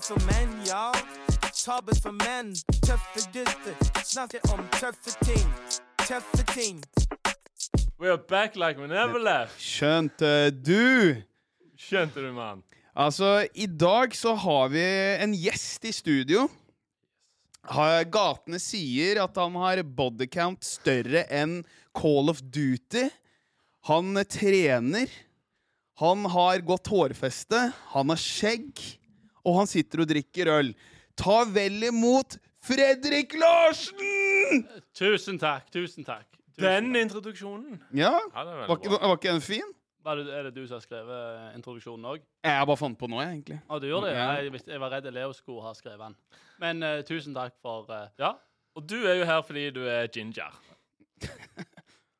Tabbet for menn, ja. Tabbes for menn. Tøffe gutter. Snakker om tøffe ting. Tøffe ting. We are back like we never left. Skjønte du? Skjønte du, mann? Altså, i dag så har vi en gjest i studio. Gatene sier at han har bodycount større enn Call of Duty. Han trener. Han har godt hårfeste. Han har skjegg. Og han sitter og drikker øl. Ta vel imot Fredrik Larsen! Tusen takk. Tusen takk. Tusen Den takk. introduksjonen. Ja, Ja, var ikke, var ikke den fin? Var det, er det du som har skrevet introduksjonen òg? Jeg bare fant på nå, egentlig. Å, du gjorde det? Ja. Jeg, jeg var redd Leo skulle ha skrevet den. Men uh, tusen takk for uh, Ja. Og du er jo her fordi du er ginger.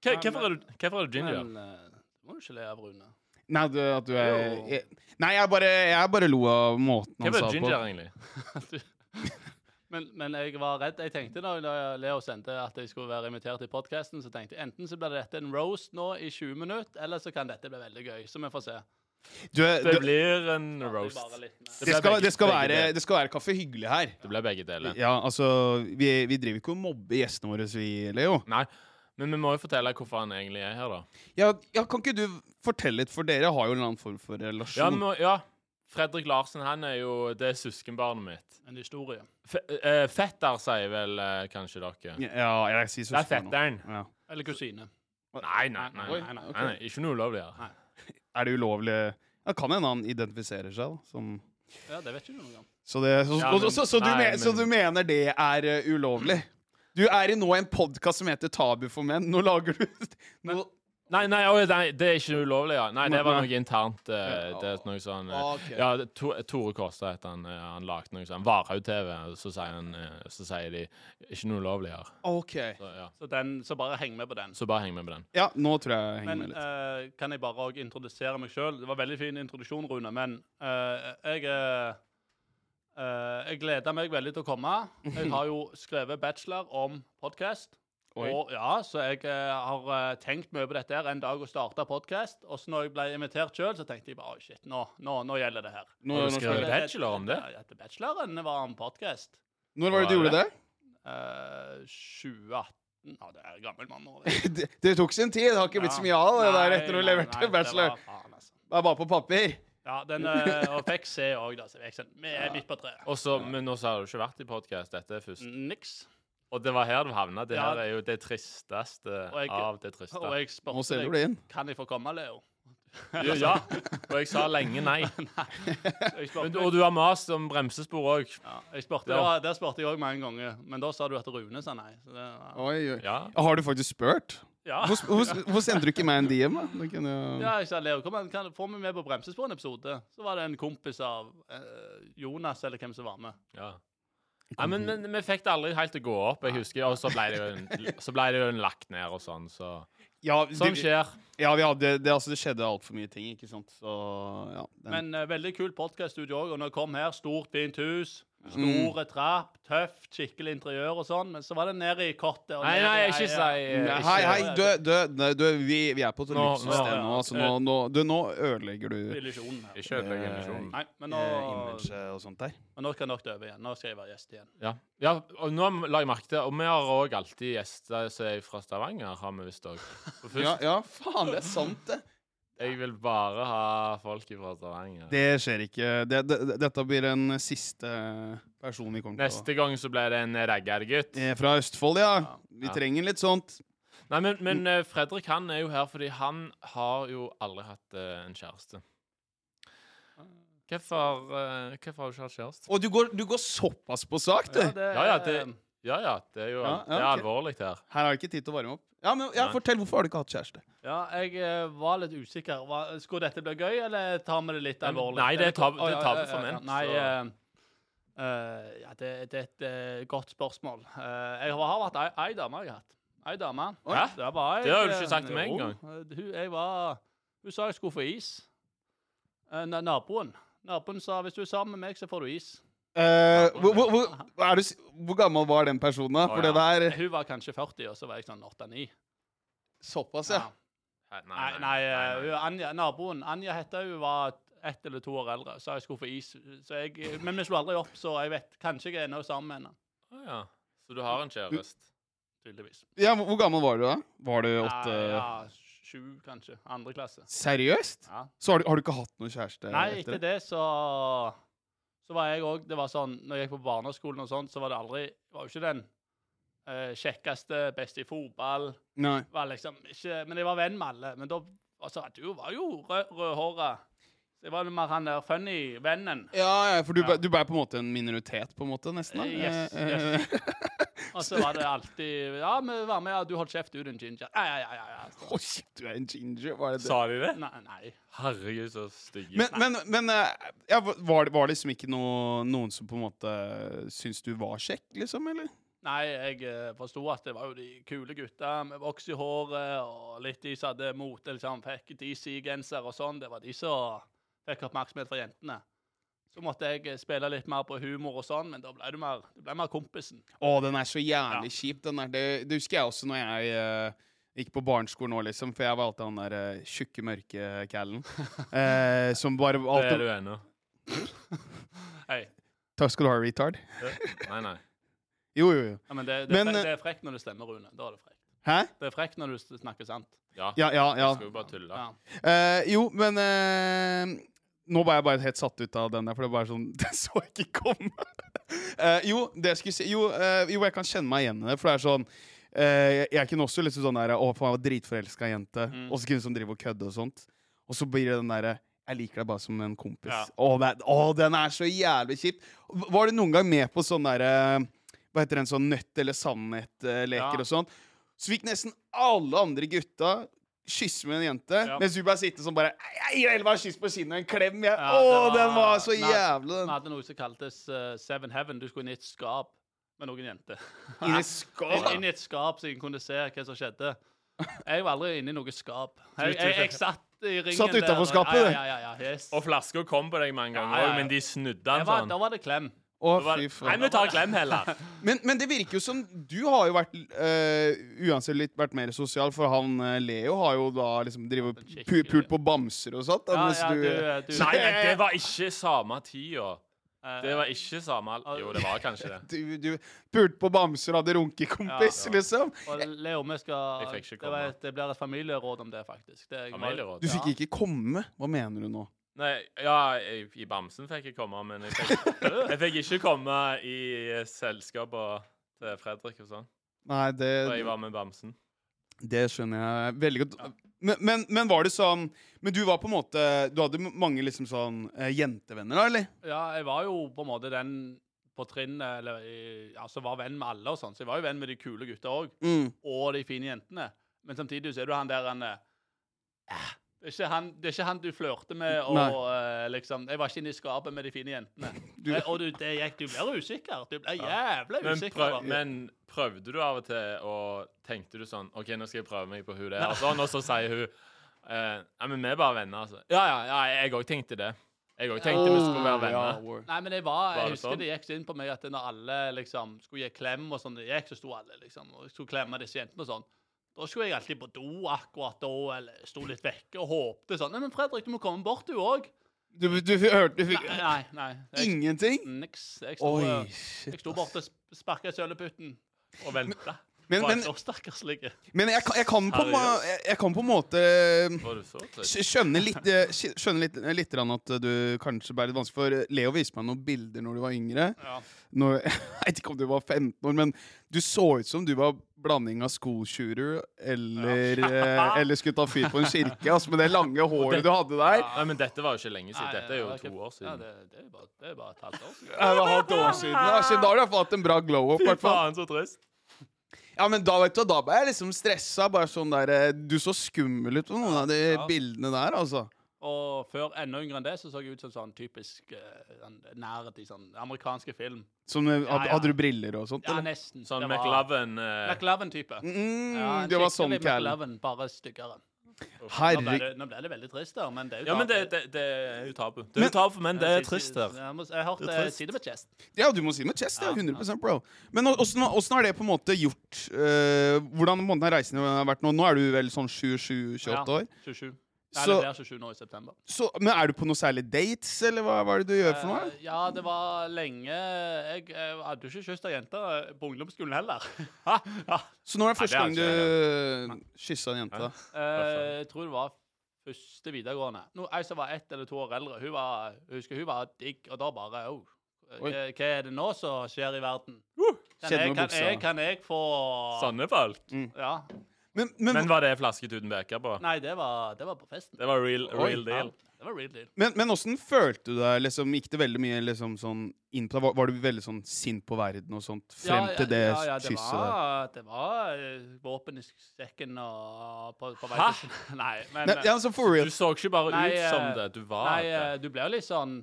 Hvorfor er du, er du ginger? Men uh, må du ikke le av, Rune. Nei, du, at du er jeg, Nei, jeg bare, jeg bare lo av måten han sa på. det på. ginger, egentlig? Men, men jeg var redd. Jeg tenkte da Leo sendte at jeg skulle være invitert i podkasten, så tenkte jeg enten så blir dette en roast nå i 20 minutter, eller så kan dette bli veldig gøy. Så vi får se. Du, Det du, blir en roast. bare det, skal, det, skal være, det skal være kaffe hyggelig her. Det blir begge deler. Ja, altså, vi, vi driver ikke og mobber gjestene våre, vi, Leo. Nei, men vi må jo fortelle hvorfor han egentlig er her, da. Ja, ja, Kan ikke du fortelle litt, for dere har jo en annen form for relasjon. Ja, må, ja. Fredrik Larsen han er jo Det er søskenbarnet mitt. En historie. Fe, eh, fetter, sier vel eh, kanskje dere. ja, jeg sier Det er fetteren. Ja. Eller kusine. Nei, nei, nei. Oi, nei, nei, nei, Ikke noe ulovlig her. Er det ulovlig ja, Kan hende han identifiserer seg da, som Ja, det vet ikke du noe om. Så, det, så, Ja, så, men- så, så, du, men, så du mener det er eh, ulovlig? Du er i nå en podkast som heter Tabu for menn. Nå lager du nå, Nei, nei, oi, nei, det er ikke ulovlig, ja. Nei, det var noe internt. Uh, det er noe sånn uh, okay. Ja, To- Tore Kåstad het han. Uh, Han lagde noe sånn Varhaug-TV. Så Så sier de ikke noe ulovlig her. OK. Så, ja. Så, den, så bare heng med på den. så bare heng med på den. Ja, nå tror jeg jeg henger Men med litt. eh, kan jeg bare også introdusere meg sjøl? Det var veldig fin introduksjon, Rune. Men eh, jeg eh, eh, Jeg gleder meg veldig til å komme. Jeg har jo skrevet bachelor om podkast. Og ja, Så jeg uh, har eh, tenkt mye på dette her en dag å starte podkast. Og så når jeg ble invitert sjøl, så tenkte jeg bare oh, shit, nå, nå, nå gjelder det her. Nå, Har du nå, skrevet bachelor om det? Ja, bacheloren var om podkast. når var det du gjorde det? Uh, 2018 Ja, det er gammel mann nå. det? Det tok sin tid. Det har ikke blitt så mye av det der etter du leverte bachelor. Det var faen, altså. Det er bare på papir. Ja, den, eh, og fikk se òg, da. Vi er midt på treet. Men nå har du ikke vært i podkast. Dette er først. Niks. Og det var her du havna. Det Ja. her er jo det tristeste jeg- av det triste. Og jeg spurte deg det kan jeg få komme, Leo. Ja, ja. Og jeg sa lenge nei. Men, og du har mast om bremsespor òg. ja, jeg spurte, Ja. jeg òg mange ganger, men da sa du at Rune sa nei. Så det, ja. Oi, oi. Ja. Har du faktisk spurt? Ja. Hvorfor sender du ikke meg en DM? da? Da kunne jeg- ja, jeg sa Leo, kom igjen, kan, få meg med på bremsespor en episode. Så var det en kompis av eh, Jonas, eller hvem som var med. ja. Nei, men, men vi fikk det aldri helt til å gå opp. Jeg husker, Og så ble det jo en, så ble det jo en lagt ned og sånn. Så Ja, som det, skjer. ja vi hadde, det, altså, det skjedde altfor mye ting, ikke sant. Så ja. Den, Men uh, veldig kult podkaststudio òg. Og når jeg kom her, stort, fint hus. Mm. Store trapp, tøft, skikkelig interiør og sånn. Men så var det ned i kortet. og Nei, nei, ikke si eh, hei, hei, du, du, nei, du vi, vi er på et luksussted nå- nå. Altså, nå, nå, du, nå ødelegger du illusjonen her. Ikke ødelegg illusjonen. Nei, men nå, eh, image og sånt der. men nå skal ta over igjen. Nå skal jeg være gjest igjen. Ja. ja, og nå la jeg merke til Og vi har òg alltid gjester som er fra Stavanger, har vi visst òg. Ja, ja, faen, det er sant, det. Jeg vil bare ha folk fra Stavanger. Det skjer ikke. Det, det, dette blir den siste personen vi kommer til Neste gang så blir det en raggergutt. å Eh, Fra Østfold, ja. Vi Ja. trenger litt sånt. Nei, men, men eh, Fredrik han er jo her fordi han har jo aldri hatt uh, en kjæreste. Hvorfor, hvorfor har du ikke hatt kjæreste? Og du går, du går såpass på sak, du. det, Ja, ja, det, ja, ja, det er jo Ja, ja, det er ok. alvorlig her. Her har jeg ikke tid til å varme opp. Ja, men ja, Nei. Fortell, hvorfor har du ikke hatt kjæreste? Ja, jeg eh, var litt usikker. Hva, skulle dette bli gøy, eller tar vi det litt alvorlig? nei, det er vi tab- det er ja, tabu ja, for ja, menn, Nei, så- eh, eh, ja, det, det er et eh, godt spørsmål. Eh, jeg har har hatt ei, ei dame jeg har hatt. Ei dame. Hæ? Det, var jeg, Det har du ikke eh, sagt til meg jo, engang. eh, Hun, jeg var, hun sa jeg skulle få is. Eh, na- naboen. Naboen sa hvis du er sammen med meg, så får du is. Eh, hvor, hvor, hvor, er du, hvor gammel var den personen, da? For ja. det der Hun var kanskje 40, og så var jeg sånn 8-9. Såpass, ja. Nei, nei, nei, hun, Anja, naboen Anja hette hun var ett eller to år eldre. Så jeg skulle få is. Så jeg, men vi slo aldri opp, så jeg vet kanskje jeg er ennå sammen med henne. Oh, ja. Så du har en kjæreste? Tydeligvis. Ja, Hvor gammel var du da? Var du åtte? Ja, ja, sju, kanskje. Andre klasse. Seriøst? Ja. Så har du, har du ikke hatt noen kjæreste? Nei, etter det så Så var jeg òg Det var sånn Når jeg gikk på barneskolen og sånn, så var det aldri Var jo ikke den eh, kjekkeste, beste i fotball. Nei. Var liksom ikke Men jeg var venn med alle. Men da altså, Du var jo rød, rødhåra. Det var mer han der funny vennen. Ja, ja, for du, Ja. ble- du ble på en måte en minoritet, på en måte, nesten? da? Eh, yes, Eh, yes. Eh, Og så var det alltid Ja, vi var med, ja, du holdt kjeft, du er en ginger. Ja, ja, ja. ja, ja. Å, shit, du er en ginger. Var det det? Sa de det? Nei, nei. Herregud, så stygge. Men, men, men eh, ja, var, det- var det liksom ikke noe, noen som på en måte syntes du var kjekk, liksom? eller? Nei, jeg uh, forsto at det var jo de kule gutta med voks i håret, og litt de som hadde mote, liksom, fikk DC-genser og sånn. Det var de som fikk oppmerksomhet fra jentene. Så måtte jeg eh, spille litt mer på humor og sånn, men da ble du mer, ble mer kompisen. Å, den er så jævlig kjip. den der. Det, det husker jeg også når jeg uh, gikk på barneskolen nå, liksom. For jeg var alltid han der uh, tjukke, mørke callen. Uh, som bare det er du ennå. Hei. Takk skal du ha, retard. Nei, nei. Jo, jo, jo. Ja, men det, det, Men, frekt, det er frekt når du stemmer, Rune. Da er det frekt. Hæ? Det er frekt når du snakker sant. Ja. Ja, ja, ja. Skal jo bare tulle. Ja. Uh, jo, men eh, Nå var jeg bare helt satt ut av den der, for det var sånn Den så jeg ikke komme. uh, jo, det jeg skulle si jo, uh, jo, jeg kan kjenne meg igjen i det, for det er sånn uh, Jeg kunne også liksom sånn der Å, faen, jeg var dritforelska jente, Mm. og så kunne sånn drive og kødde og sånt. Og så blir det den derre Jeg liker deg bare som en kompis. Ja. Å, det, å, den er så jævlig kjipt. Var du noen gang med på sånn derre Hva heter det, en sånn nøtt eller sannhet-leker Ja. og sånn? Så fikk nesten alle andre gutta kysse med en jente, Ja. mens du bare sitter sånn bare Jeg gir Elva et kyss på kinnet og en klem. Jeg. Ja, Å, var- den var så Nei, jævlig, Vi hadde noe som kaltes uh, Seven Heaven. Du skulle inn i et skap med noen jenter. Inn i et skap. inn i et skap så jeg kunne se hva som skjedde. Jeg var aldri inne i noe skap. Jeg, jeg, jeg satt i ringen Satt og- skapet, du? Ja, ja, ja, ja, yes. Og flaska kom på deg mange ganger Ja, ja, ja. men de snudde Det den sånn. da var det klem. Å, fy Nei, vi tar klem heller. Men, men det virker jo som Du har jo vært øh, uansett litt vært mer sosial, for han øh, Leo har jo da liksom drevet pu pult på bamser og sånt. Ja, ja, du, du, eh, Nei, men det var ikke samme tida. eh, Det var ikke samme Jo, det var kanskje det. du, du pulte på bamser og hadde runkekompis, Ja, liksom. Og Leo, vi skal Jeg fikk ikke det, var, det blir et familieråd om det, faktisk. Det, Familieråd. Du fikk ikke komme. Hva mener du nå? Nei, ja, i, i bamsen fikk jeg komme, men jeg fikk, jeg fikk ikke komme i selskapet til Fredrik og sånn. Nei, det, Da jeg var med bamsen. det skjønner jeg veldig godt. Men, men, men var det sånn Men du var på en måte Du hadde mange liksom sånn eh, jentevenner, da, eller? Ja, jeg var jo på en måte den på trinnet eller ja, som var venn med alle og sånn, så jeg var jo venn med de kule gutta òg. Mm. Og de fine jentene. Men samtidig så er du han der han eh, det, er ikke han, det er ikke han du flørter med og eh, liksom Jeg var ikke inne i skapet med de fine jentene. Du- Eh, og du, det gikk, du blir usikker. Du blir jævlig ja. usikker. prøv, men prøvde du av og til, og tenkte du sånn OK, nå skal jeg prøve meg på hun der, sånn, og så sier hun uh, Ja, men vi er bare venner, altså. Ja, ja, ja jeg òg tenkte det. Jeg òg tenkte vi skulle være venner. Ja. Nei, men jeg, var, jeg det husker sånn? det gikk så inn på meg at når alle liksom skulle gi klem og sånn, det gikk, så sto alle liksom og skulle klemme disse jentene og sånn. Da skulle jeg alltid på do akkurat da, eller sto litt vekke og håpte sånn. Nei, men Fredrik, du må komme bort, du òg. Du, du hørte du fikk Nei, nei. nei. Jeg, ingenting? niks. Jeg sto, Oi, shit. jeg sto borte og sparka i søleputten. Og vente. Men, men, så stakkarslige. men jeg, kan- jeg, kan på, jeg, jeg kan på en måte skj- skjønne litt, eh, skjønne litt, litt at du kanskje bærer litt vanskelig. For Leo viste meg noen bilder når du var yngre. Ja. Når, jeg vet ikke om du var 15 år, men du så ut som du var blanding av school shooter eller, ja. eller skulle ta fyr på en kirke. Altså, med det lange håret du hadde der. Nei, men dette var jo ikke lenge siden. Dette er jo to år år Ja, siden. det, det, er bare, det er bare et halvt år siden. Ja, Det var halvt år siden. Ja, da har du i hvert fall hatt en bra glow up. Fy faen, så trist. Ja, men da vet du, da ble jeg liksom stressa. Bare sånn der eh, Du så skummel ut på noen av de Ja. bildene der, altså. Og før enda yngre enn det, så så jeg ut som sånn typisk uh, nerd i sånn amerikanske film. Som, eh, Ja, ja. hadde du briller og sånt? Ja, eller? nesten. Sånn McLoven-type. McLovin eh, McLovin-type. Mm, Ja, det var sånn Cal. McLovin, bare styggere. Nå ble, det, nå ble det veldig trist der, men det er jo Ja, men det, det, det er jo tabu. Det er jo tabu men. Det er trist her. Jeg, må, jeg hørte Det er trist. si det med chest. Ja, du må si det med chest. Ja, Ja, 100% bro. Men åssen har det på en måte gjort uh, Hvordan måten en har reisen har vært nå? Nå er du vel sånn 27-28 år? 27. Nei, Så, det blir 27 nå i september. så, men er du på noe særlig dates, eller hva, hva er det du gjør for noe? Uh, ja, det var lenge Jeg, jeg hadde jo ikke kyssa ei jente eh, på ungdomsskolen heller. Ja. Så nå er det første gang det er du kyssa en jente? Eh, jeg tror det var første videregående. No, ei som var ett eller to år eldre. Hun var, jeg husker hun var digg, og da bare oh, hva, er det nå som skjer i verden? Kan Skjedde jeg, kan, jeg, kan jeg få Sånne Mm. Ja. Men, men, Men var det flasket uten beker på? Nei, det var, det var på festen. Det var real, Oi. real deal. Ja, det var real deal. men, men åssen følte du deg? Liksom, gikk det veldig mye liksom, sånn inn på deg? Var, var du veldig sånn sint på verden og sånt frem Ja, ja, til det ja, ja, det kysset der? var, det var eh, våpen i sekken og på, på vei Hæ? til Nei, men Nei, ja, altså for real. Du så ikke bare Nei, ut som eh, det. Du var Nei, det. du ble jo litt sånn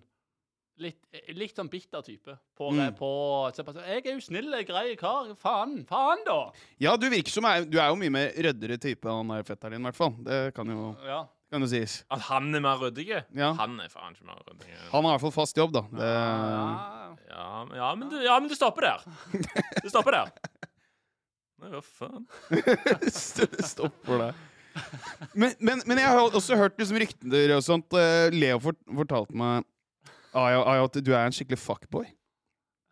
Litt, eh, litt sånn bitter type. På, Mm. på så sånn, Jeg er jo snill, grei kar. Faen, faen, da! Ja, du virker som er, du er jo mye mer røddere type enn han der fetteren din, i hvert fall. Det kan jo, Ja. kan det sies. At han er mer ryddig? Ja. Han er faen ikke mer ryddig. Han har i hvert fall fast jobb, da. Det, Ja. Ja, men- ja, men du, ja, men du stopper der. Du stopper der. Nei, hva faen? Du stopper deg. Men, men, men jeg har også hørt liksom rykter og sånt. eh, Leo fort, fortalte meg Aya, Aya, at du er en skikkelig fuckboy.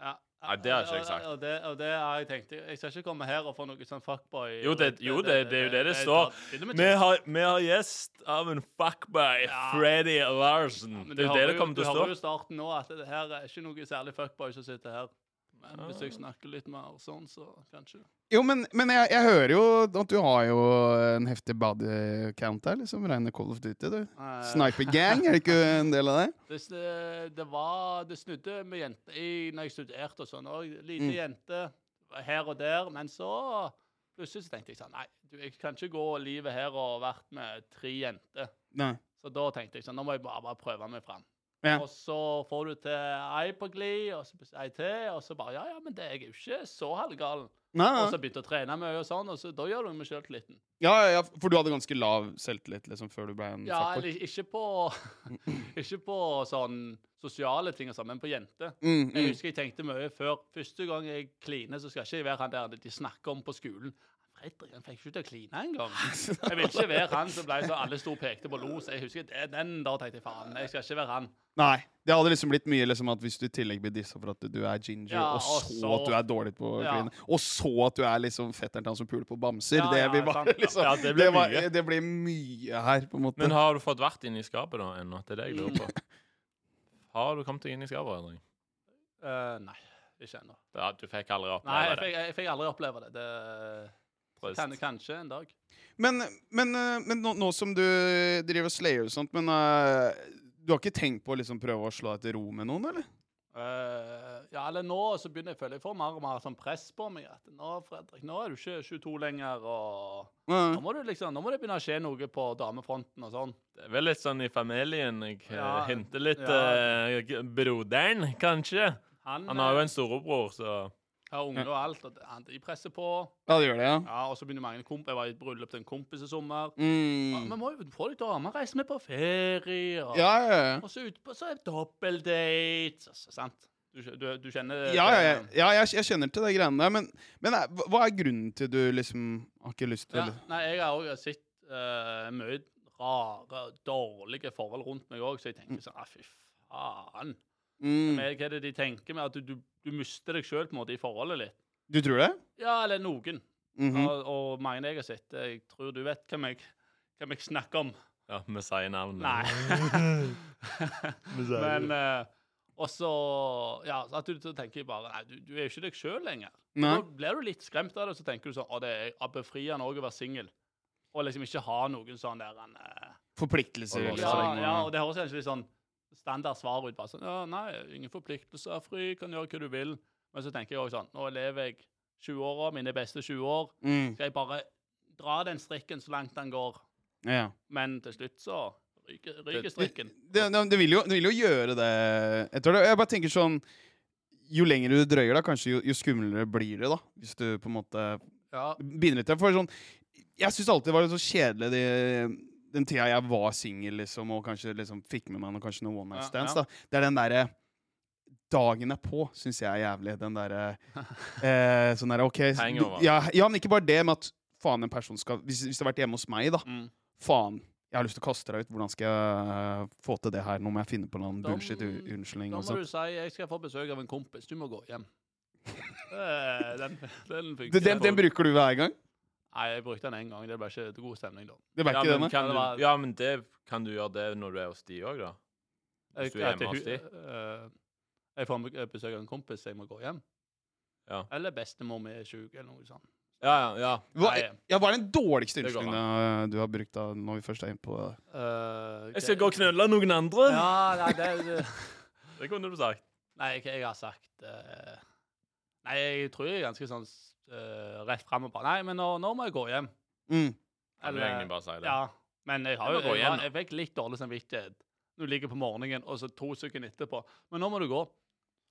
Ja. Nei, det har ikke jeg sagt. Og det, og det har jeg tenkt. Jeg skal ikke komme her og få noe sånn fuckboy. Jo, det- jo, det- det er jo det det står. Vi har, vi har gjest av en fuckboy, Ja. Freddy Larsen. Ja, Det er jo det det kommer til å Du hører jo stå. starten nå, at det her er ikke noe særlig fuckboy som sitter her. Men hvis jeg snakker litt mer sånn, så kanskje. Jo, men, men jeg, jeg hører jo at du har jo en heftig body count her. liksom Reine Call of Duty. du Eh, Sniper Gang, er det ikke en del av det? Det, det var Det snudde med jenter i, når jeg studerte og sånn òg. Lite Mm. jente her og der. Men så plutselig så tenkte jeg sånn Nei, du, jeg kan ikke gå livet her og vært med tre jenter. Nei. Så da tenkte jeg sånn Nå må jeg bare, bare prøve meg fram. Ja. Og så får du til ei på glid, og så ei til, og så bare Ja, ja, men det, jeg er jo ikke så halvgal. Nei, Og så begynte jeg å trene mye og sånn, og så da gjør du meg med sjøltilliten. Ja, ja, for du hadde ganske lav selvtillit liksom før du ble en Ja, eller ikke på Ikke på sånn sosiale ting og sånn, men på jenter. Mm, Jeg mm. husker jeg tenkte mye før. Første gang jeg kliner, så skal ikke jeg være han der de snakker om på skolen. Fredrik, han fikk ikke til å kline engang. Jeg vil ikke være han som ble så alle sto og pekte på los. Jeg husker det, den da tenkte jeg faen, jeg skal ikke være han. Nei. Det hadde liksom blitt mye liksom at hvis du i tillegg blir dissa for at du er ginger, Ja, og og så, så- at du er dårlig på å Ja. kline, og så at du er liksom fetteren til han som puler på bamser Ja, Det ja, blir bare sant, liksom Ja, det blir var- mye. det blir mye her, på en måte. Men har du fått vært inne i skapet da ennå? Det er det jeg lurer på. Har du kommet deg inn i skapet, Henrik? Uh, nei, ikke ennå. Du fikk aldri Nei, oppleve jeg det? fikk, jeg fikk aldri oppleve det. det. Kan, kanskje en dag. Men, men, eh, men nå, nå som du driver slayer og sånt, men uh, du har ikke tenkt på å liksom prøve å slå deg til ro med noen, eller? Uh, ja, eller nå så begynner jeg å føle jeg får mer og mer sånn press på meg. At nå, Fredrik, nå er du ikke 22 lenger, og uh. nå må, du liksom, nå må det begynne å skje noe på damefronten og sånn. Det er vel litt sånn i familien. Jeg Ja, henter litt ja. Uh, Broderen, kanskje. Han, Han har jo en storebror, så har unge og alt, og han, de presser på. Ja, det gjør det, ja. Ja, Og så begynner mange komp Jeg var i et bryllup til en kompis i sommer. Ja, Mm. Vi må jo få litt damer, reise med på ferie, og, Ja, ja, ja. og så utpå så er det dobbeltdate. Så sant? Du, du, du kjenner Ja, ja, ja, ja jeg, jeg kjenner til de greiene der, men, men eh, hva- hva er grunnen til du liksom har ikke lyst til Ja, nei, jeg har òg sett eh, mye rare, dårlige forhold rundt meg òg, så jeg tenker sånn ah, Fy faen. Mm. Med, Hva er det de tenker med at du, du, du mister deg sjøl i forholdet litt? Du tror det? Ja, eller noen. Mhm. og, og mange jeg har sett. Jeg tror du vet hvem jeg, hvem jeg snakker om. ja, vi sier navnet. Nei. Men uh, Og så Ja, så at du, så tenker jeg bare Nei, du, du er jo ikke deg sjøl lenger. Nei. Da blir du litt skremt av det, og så tenker du sånn Å, det er befriende òg å være singel. Og liksom ikke ha noen sånn der en, eh, Forpliktelser. Ja, ja, liksom. ja, og det høres kanskje litt sånn standard svar ut. bare sånn, ja, Nei, ingen forpliktelser, fri, kan gjøre hva du vil. Men så tenker jeg også sånn Nå lever jeg 20-åra, mine beste 20 år. Mm. Skal jeg bare dra den strikken så langt den går? Ja. Men til slutt så ryker, ryker strikken. Det, det, det, vil jo, det vil jo gjøre det Jeg, tror det, jeg bare tenker sånn Jo lenger du drøyer, da, kanskje jo, jo skumlere blir det, da. Hvis du på en måte Ja, begynner litt For sånn Jeg syns alltid det var så kjedelig de, den tida jeg var singel, liksom, og kanskje liksom fikk med meg noe, kanskje noen one night Ja, stands. ja. da Det er den derre Dagen er på, syns jeg er jævlig. Den derre eh, Sånn derre OK Hangover. Ja, ja, men ikke bare det, med at faen, en person skal Hvis, hvis det har vært hjemme hos meg, da. mm. Faen. Jeg har lyst til å kaste deg ut. Hvordan skal jeg få til det her? Nå må jeg finne på noen bullshit unnskyldning. Da må du si jeg skal få besøk av en kompis. Du må gå hjem. Den, den. Den, den, den bruker du hver gang? Nei, jeg brukte den én gang. Det ble ikke god stemning da. Det ble Ja ikke men, denne? kan Ja, du, ja, men det kan du gjøre det når du er hos de òg, da? Hvis du er Jeg- hjemme hos de? eh, jeg får besøk av en kompis, jeg må gå hjem. Ja. Eller bestemor mi er sjuk, eller noe sånt. Ja, ja. ja. Hva, ja, hva er den dårligste unnskyldninga du har brukt da, når vi først er inne på det? okay. Jeg skal gå og knulle noen andre. Ja, nei, det, det Det kunne du sagt. Nei, jeg, jeg har sagt eh, Nei, jeg tror jeg er ganske sånn eh, rett fram og bare Nei, men nå, nå må jeg gå hjem. Mm. Kan du egentlig bare si det? Ja, men jeg har jo jeg, jeg, jeg fikk litt dårlig samvittighet. Du ligger på morgenen, og så to sekunder etterpå. Men nå må du gå.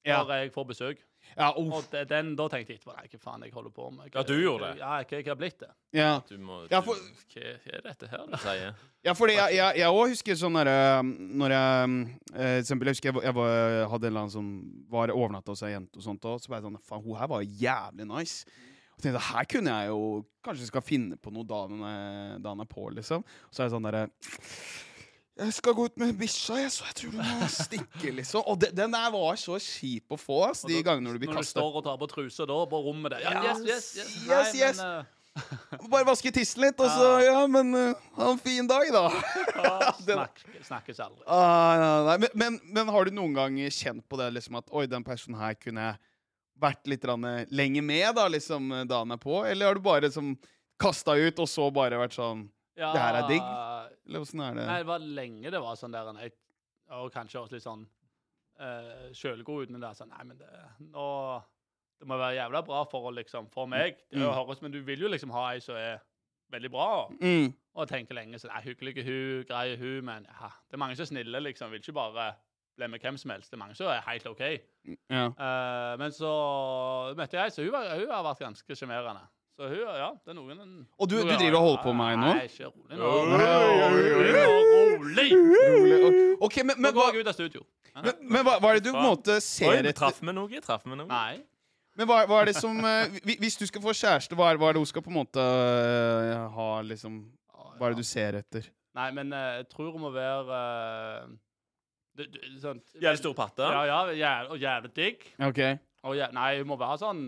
Ja. Når jeg får besøk. Ja, Og uff. det, den, da tenkte jeg etterpå Nei, hva faen jeg holder på med? Ja, du gjorde det. Ja, hva jeg har blitt det? ja. Du må Ja, for- Hva er dette her du sier? Ja, fordi jeg, også husker sånn derre Når jeg eh, eksempel, Jeg husker jeg, jeg var, hadde en eller annen som var overnatta hos ei jente, og sånt, og så var jeg sånn Faen, hun her var jævlig nice. Og tenkte her kunne jeg jo Kanskje skal finne på noe dagen jeg er, på, liksom. Og så er jeg sånn derre Jeg skal gå ut med bikkja, jeg, så jeg tror du må stikke, liksom. Og de, den der var så kjip å få, ass, de gangene du blir Når du står og tar på trusa da, på rommet der. Ja, Ja, yes, yes, yes. yes, Nei, yes. Men, Bare vaske tissen litt, og så Ja, men uh, ha en fin dag, da. uh, snakk, snakkes aldri. Ah, nei, nei. Men, men, men har du noen gang kjent på det liksom at Oi, den personen her kunne jeg vært litt eh, lenger med da, liksom, dagen er på? Eller har du bare liksom kasta ut, og så bare vært sånn Ja, Det her er digg. Eller åssen er det? Nei, det var lenge det var sånn der jeg, Og kanskje også litt sånn uh, sjølgod uten det. Sånn, nei, men det, nå, det må være jævla bra for liksom For meg. Det Mm. høres, Men du vil jo liksom ha ei som er veldig bra. Mm. Og tenke lenge sånn Nei, hyggelig er hun, grei er hun, men ja, det er mange som er snille, liksom. Vil ikke bare bli med hvem som helst. Det er mange som er helt OK. Ja. Uh, men så møtte jeg så hun, var, hun har vært ganske sjarmerende. Så hun, ja, det er noen Og du- du driver og holder på med meg nå? Nei, ikke rolig nå. Oi, Rolig! Rolig. OK, men, men, hva, ut av studio. men, men hva, hva er det du på en måte ser etter? traff vi noe. Traff vi noe. Nei. Men hva, hva er det som eh, Hvis du skal få kjæreste, hva er, hva er det hun skal på en måte eh, ha, liksom Hva er det du ser etter? Nei, men eh, jeg tror hun må være uh, sånn, Jævlig stor patte. Ja, ja, jæv, og jævlig digg. OK. Og jæv, nei, hun må være sånn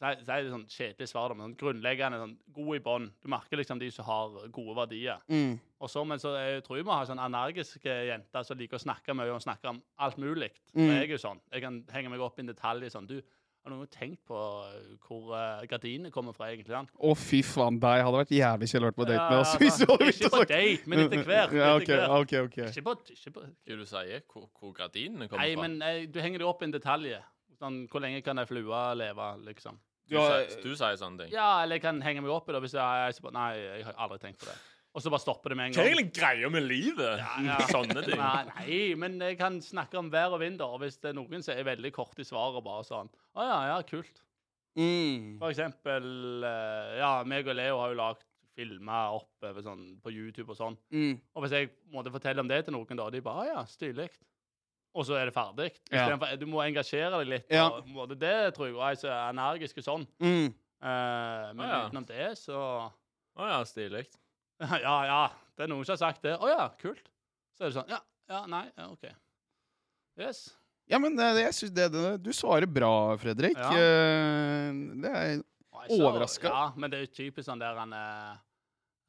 Si er det sånn kjedelig svar, men sånn grunnleggende sånn god i bånn. Du merker liksom de som har gode verdier. Mm. Og så, men så jeg tror jeg må ha sånn energiske jenter som liker å snakke mye og snakke om alt mulig. Mm. Jeg er jo sånn. Jeg kan henge meg opp i en detalj sånn Du, har noen tenkt på uh, hvor uh, gardinene kommer fra, egentlig? Å, Å, fy faen, deg hadde vært jævlig kjedelig å være på date med. ja, Altså, hvis du ikke på date, men etter hvert. Ja, okay, ok, okay. ok, ok. Ikke på, ikke på Hva du sier Hvor, hvor gardinene kommer Nei, fra? men jeg, du henger det opp i en detalj. Sånn, hvor lenge kan ei flue leve, liksom? Du, sier, du sier sånne ting. Ja, eller jeg kan henge meg opp i det hvis jeg, jeg, jeg Nei, jeg har aldri tenkt på det. Og så bare stopper det med en Hva er gang. egentlig greia med livet? ja. Sånne ting. Nei, nei, men jeg kan snakke om vær og vind, da. Og hvis det er noen som er veldig kort i svaret, bare sånn Å ja, ja, kult. Mm. For eksempel eh, Ja, meg og Leo har jo lagd filmer opp over sånn, på YouTube og sånn. Mm. Og hvis jeg måtte fortelle om det til noen, da, de bare «Å ja, stilig. Og så er det ferdig. Istedenfor- Du må engasjere deg litt. Ja. Og, på måte, det tror jeg og jeg er energisk og sånn. Mm. Uh, men ah, utenom det, så Å ja, stilig. Ja, ja. Det er noen som har sagt det. Å ja, kult. Så er det sånn Ja, ja, nei, ja, OK. Yes. Ja, men det, det, jeg synes det, det, du svarer bra, Fredrik. Ja. Eh, det er jeg Overraska? Ja, men det er jo typisk sånn der han eh,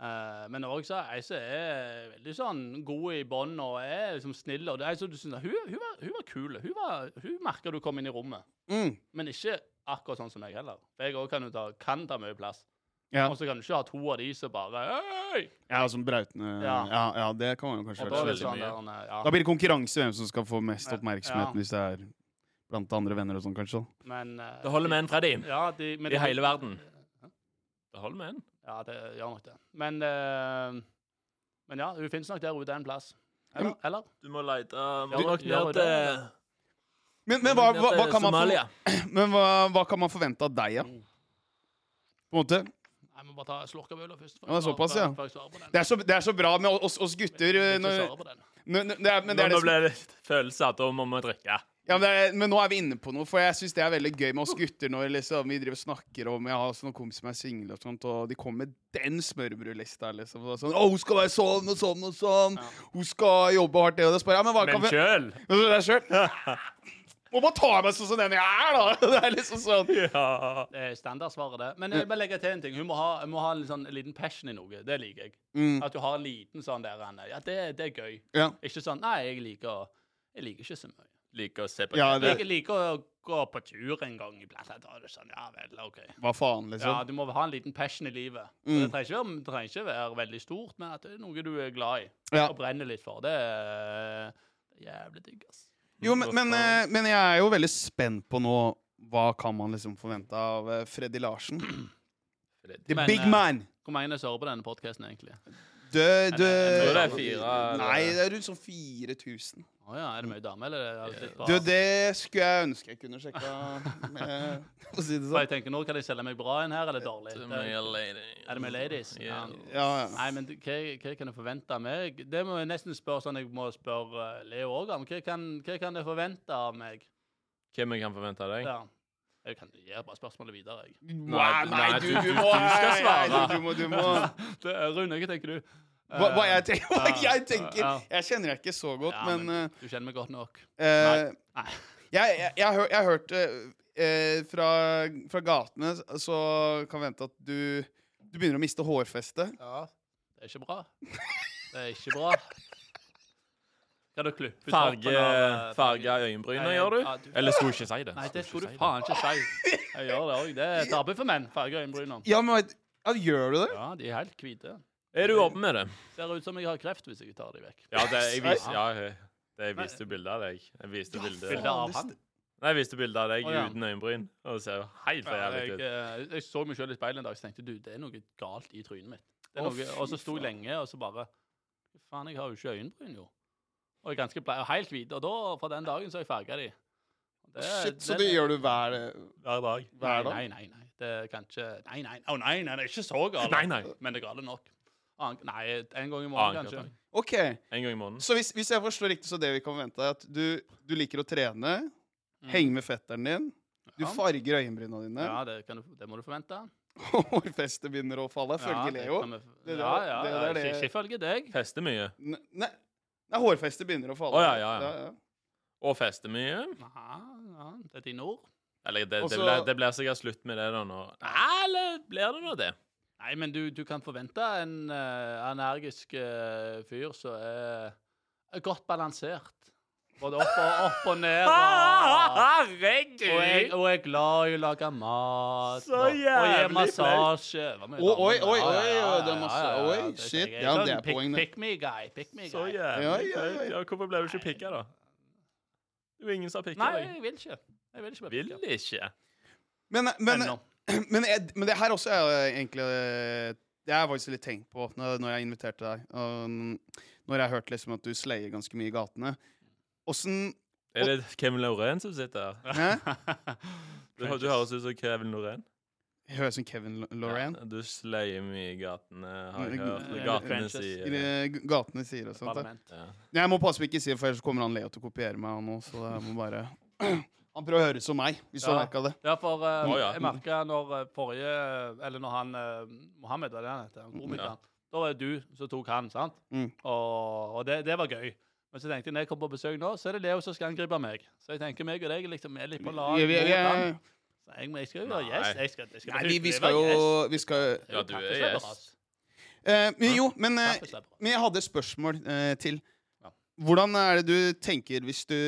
eh, Men òg så ei som er veldig sånn god i bånd og er liksom snill. Og det er så du synes, hun, hun, var, hun var kul. Hun, var- hun merka du kom inn i rommet. mm. Men ikke akkurat sånn som meg heller. For jeg òg kan, ta- kan ta mye plass. Ja. Og så kan du ikke ha to av de som bare Øy! ja, som brautende ja. Ja. ja, det kan man jo kanskje da sånn der, ja. Da blir det konkurranse hvem som skal få mest oppmerksomhet, Ja. hvis det er blant andre venner og sånn, kanskje. Men uh, Det holder med en, Freddy. Ja, de, I de- hele verden. Det holder med en. Ja, det gjør nok det. Men eh, Men ja, hun finnes nok der ute en plass. Eller? eller? Du må lete Må Ja, nok ned det. til Men, men, hva, hva, hva, kan man Somalia. for, men hva, hva kan man forvente av deg, ja? På en måte? Jeg må bare ta slurk av ølet først. før Ja, det er jeg svarer såpass, ja. før jeg svarer på den. Det er så, det er så bra med oss, oss gutter. Jeg eh, vil ikke Når, svare på den. når, når, det er, men det er Nå det som ble det følelse av at da må vi drikke. Ja, men, det er, men nå er vi inne på noe, for jeg syns det er veldig gøy med oss gutter når liksom, vi driver og snakker om Jeg har også noen kompiser som er single, og sånt, og de kommer med den smørbrødlista. Liksom, sånn, å, 'Hun skal være sånn og sånn og sånn. Hun skal jobbe hardt.' det og det. Spør jeg, men hva kan Men vi Men sjøl! Må bare ta meg sånn som den jeg er, da! Det er liksom sånn Ja. Det er standardsvaret, det. Men jeg bare legger til en ting. Hun må ha, må ha en sånn, en liten passion i noe. Det liker jeg. mm, At du har en liten sånn der Ja, det, det er gøy. Ja. Ikke sånn Nei, jeg liker Jeg liker ikke så mye. Liker å se på Ja, det- Jeg liker å gå på tur en gang iblant. Da er det sånn, ja vel, OK. Hva faen, liksom? Ja, Du må ha en liten passion i livet. Mm. Det trenger være, det trenger ikke være veldig stort, men at det er noe du er glad i Ja. og brenner litt for. Det er, det er jævlig digg, ass. Jo, men, men, eh, men jeg er jo veldig spent på nå Hva kan man liksom forvente av eh, Freddy Larsen? The Men, big eh, man! Hvor mange er som hører på denne podkasten, egentlig? Du, du Jeg tror det er fire, Nei, det er rundt sånn 4000. Å ja, er det mye damer, eller? er det litt bra? Du, det skulle jeg ønske jeg kunne sjekka med å si det sånn. jeg tenker, Nå kan jeg selge meg bra inn her, eller dårlig? Det- er. Er det mye ladies? Ja. Ja, ja. Nei, men hva, hva kan jeg forvente av meg? Det må jeg nesten spørre sånn jeg må spørre eh, Leo òg om. Hva kan, hva kan jeg forvente av meg? Hvem jeg kan forvente av deg? Ja. Jeg kan gi bare spørsmålet videre, jeg. Nei, nei, nei, du, du- du du- må du skal svare. nei, Du, må, du må Rune, hva tenker du? Hva, hva, jeg Eh, tenker, hva jeg tenker ja. Jeg kjenner deg ikke så godt, Ja, men, men Du kjenner meg godt nok. Uh, eh, Nei. jeg, jeg, jeg, har jeg har hørt eh, eh, fra, fra gatene så kan vi vente at du Du begynner å miste hårfestet. Ja. Det er ikke bra. Det er ikke bra. Kan du klippe Farge, av, eh, farge øyenbrynene, gjør du? ja, du- Eller skulle ikke si det. Nei, det skulle du faen ikke si. Jeg gjør det òg. Det er et arbeid for menn. Farge øyenbrynene. Ja, men ja, Gjør du det? Ja, de er helt hvite. Er du åpen med det? Ser ut som jeg har kreft hvis jeg tar de vekk. Ja, det, jeg vis, ja, det, jeg viste bilde av deg. Jeg viste bilde Bilde av han. Nei, jeg viste bilde av deg oh, ja. uten øyenbryn. Og det ser jo helt for jævlig ut. Jeg, jeg så meg sjøl i speilet en dag og tenkte du, det er noe galt i trynet mitt. Det er noe, oh, og så sto jeg lenge, og så bare faen, jeg har jo ikke øyenbryn, jo. Og jeg er ganske blei og helt hvit. Og da, fra den dagen, så har jeg farga de. Det- Shit, så det er- gjør du hver Hver dag. hver dag? nei, nei. nei. Det kan ikke Nei, nei, oh, nei, nei, det er ikke så galt. Nei, nei. Men det er galt nok. Nei, en gang i måneden, kanskje. Kvartal. OK. En gang i måneden. Så hvis, hvis jeg forstår riktig, så det vi kan vente, er at du, du liker å trene, Mm. henge med fetteren din, du Ja. farger øyenbryna dine, Ja, det, kan du, det må du forvente. hårfestet begynner å falle, Ja, følge det Leo. vi- Det Ja, ja, det det, det- ikke ifølge deg. Fester mye. Ne, Nei, nei, hårfestet begynner å falle. Å, ja, ja, ja. ja. Og fester mye. Ja, ja, det er dine ord. Eller det, det, blir, det blir sikkert slutt med det da nå. Eller blir det nå det? Nei, men du, du kan forvente en uh, energisk uh, fyr som er, godt balansert. Både opp og, opp og ned. Og, og, er, og er glad i å lage mat. Så og, og gi massasje. Oi, oi, oi, det er masse- ja, ja, ja. oi, shit, ja, sånn det er pick- poenget. Pick me guy. Pick me guy. Så jævlig Ja, ja, ja. Hvorfor ble du ikke pikka, da? Det er jo ingen som har pikka Nei, jeg vil ikke. Jeg vil ikke bli Vil ikke. Men, men. men, jeg, men det her også er egentlig eh, Det har jeg faktisk litt tenkt på når, jeg inviterte deg. Og når jeg hørte liksom at du sleier ganske mye i gatene. Åssen Er det Kevin Lauren som sitter her? Du, du høres ut som Kevin Lauren. Jeg høres ut som Kevin Lauren. Ja, du sleier mye i gatene, har jeg hørt. Gatene sier gatene sier og sånt. Ja. Jeg må passe på ikke si det, for ellers kommer han Leo til å kopiere meg. Han også, så jeg må bare Han prøver å høre som meg, hvis du Ja. har merka det. Ja, for uh, oh, ja. jeg merka når eh, forrige Eller når han uh, Mohammed, var det han heter? han Komikeren. Da var det du som tok han, sant? Mm. Og, og det, det var gøy. Men så tenkte jeg når jeg kommer på besøk nå, så er det Leo som skal angripe meg. Så jeg tenker meg og deg liksom er litt på lag. Vi, vi, vi. Så jeg, jeg skal jo være gjest. Jeg skal, jeg skal nei, vi, vi skal jo vi skal, Ja, du er yes. gjest. altså. eh, men Jo, men, uh, men jeg hadde et spørsmål uh, til. Ja. Hvordan er det du tenker hvis du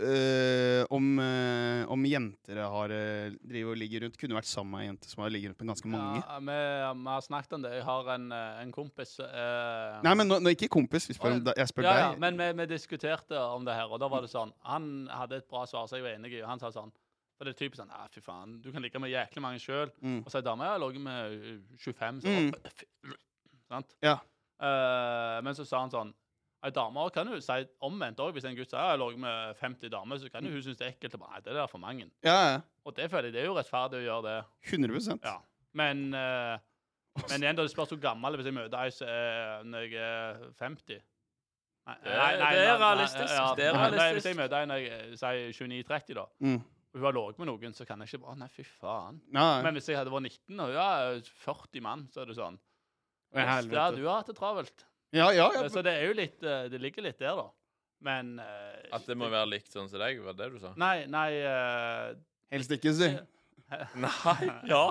eh, om, uh, om jenter har uh, driver og ligger rundt Kunne vært sammen med ei jente som har ligget rundt med ganske mange. Ja, vi, vi har snakket om det. Jeg har en, en kompis Nei, men nå, nå ikke kompis. Vi spør om deg- jeg spør ja, ja, men vi, vi diskuterte om det her, og da var det sånn Han hadde et bra svar, så jeg var enig i, han sa sånn For det er typisk sånn Ja, fy faen, du kan ligge med jæklig mange sjøl. Mm. Og så ei dame jeg har ligget med uh, 25, så Mm. Sant? Ja. Men så sa han sånn Ei dame kan jo si omvendt òg. Hvis en gutt sier jeg har ligget med 50 damer, så kan jo hun synes det er ekkelt. Nei, det er for mange. Ja, ja. Og det føler jeg det er jo rettferdig å gjøre det. 100% Ja. Men, uh, men igjen, da det spørs hvor gammel Hvis jeg møter ei som er når jeg er 50 Nei, Det er- det er realistisk, det er realistisk. Hvis jeg møter en jeg eh, sier 29-30, da, Mm. og hun har ligget med noen, så kan jeg ikke bare Nei, fy faen. Ja, Men hvis jeg hadde vært 19 og hun er 40 mann, så er det sånn Ja, du har hatt det travelt. Ja, ja, ja. Så det er jo litt eh, Det ligger litt der, da. Men uh, At det må være likt sånn som deg, var det du sa? Nei, nei uh, Helst ikke, si. Nei. Ja.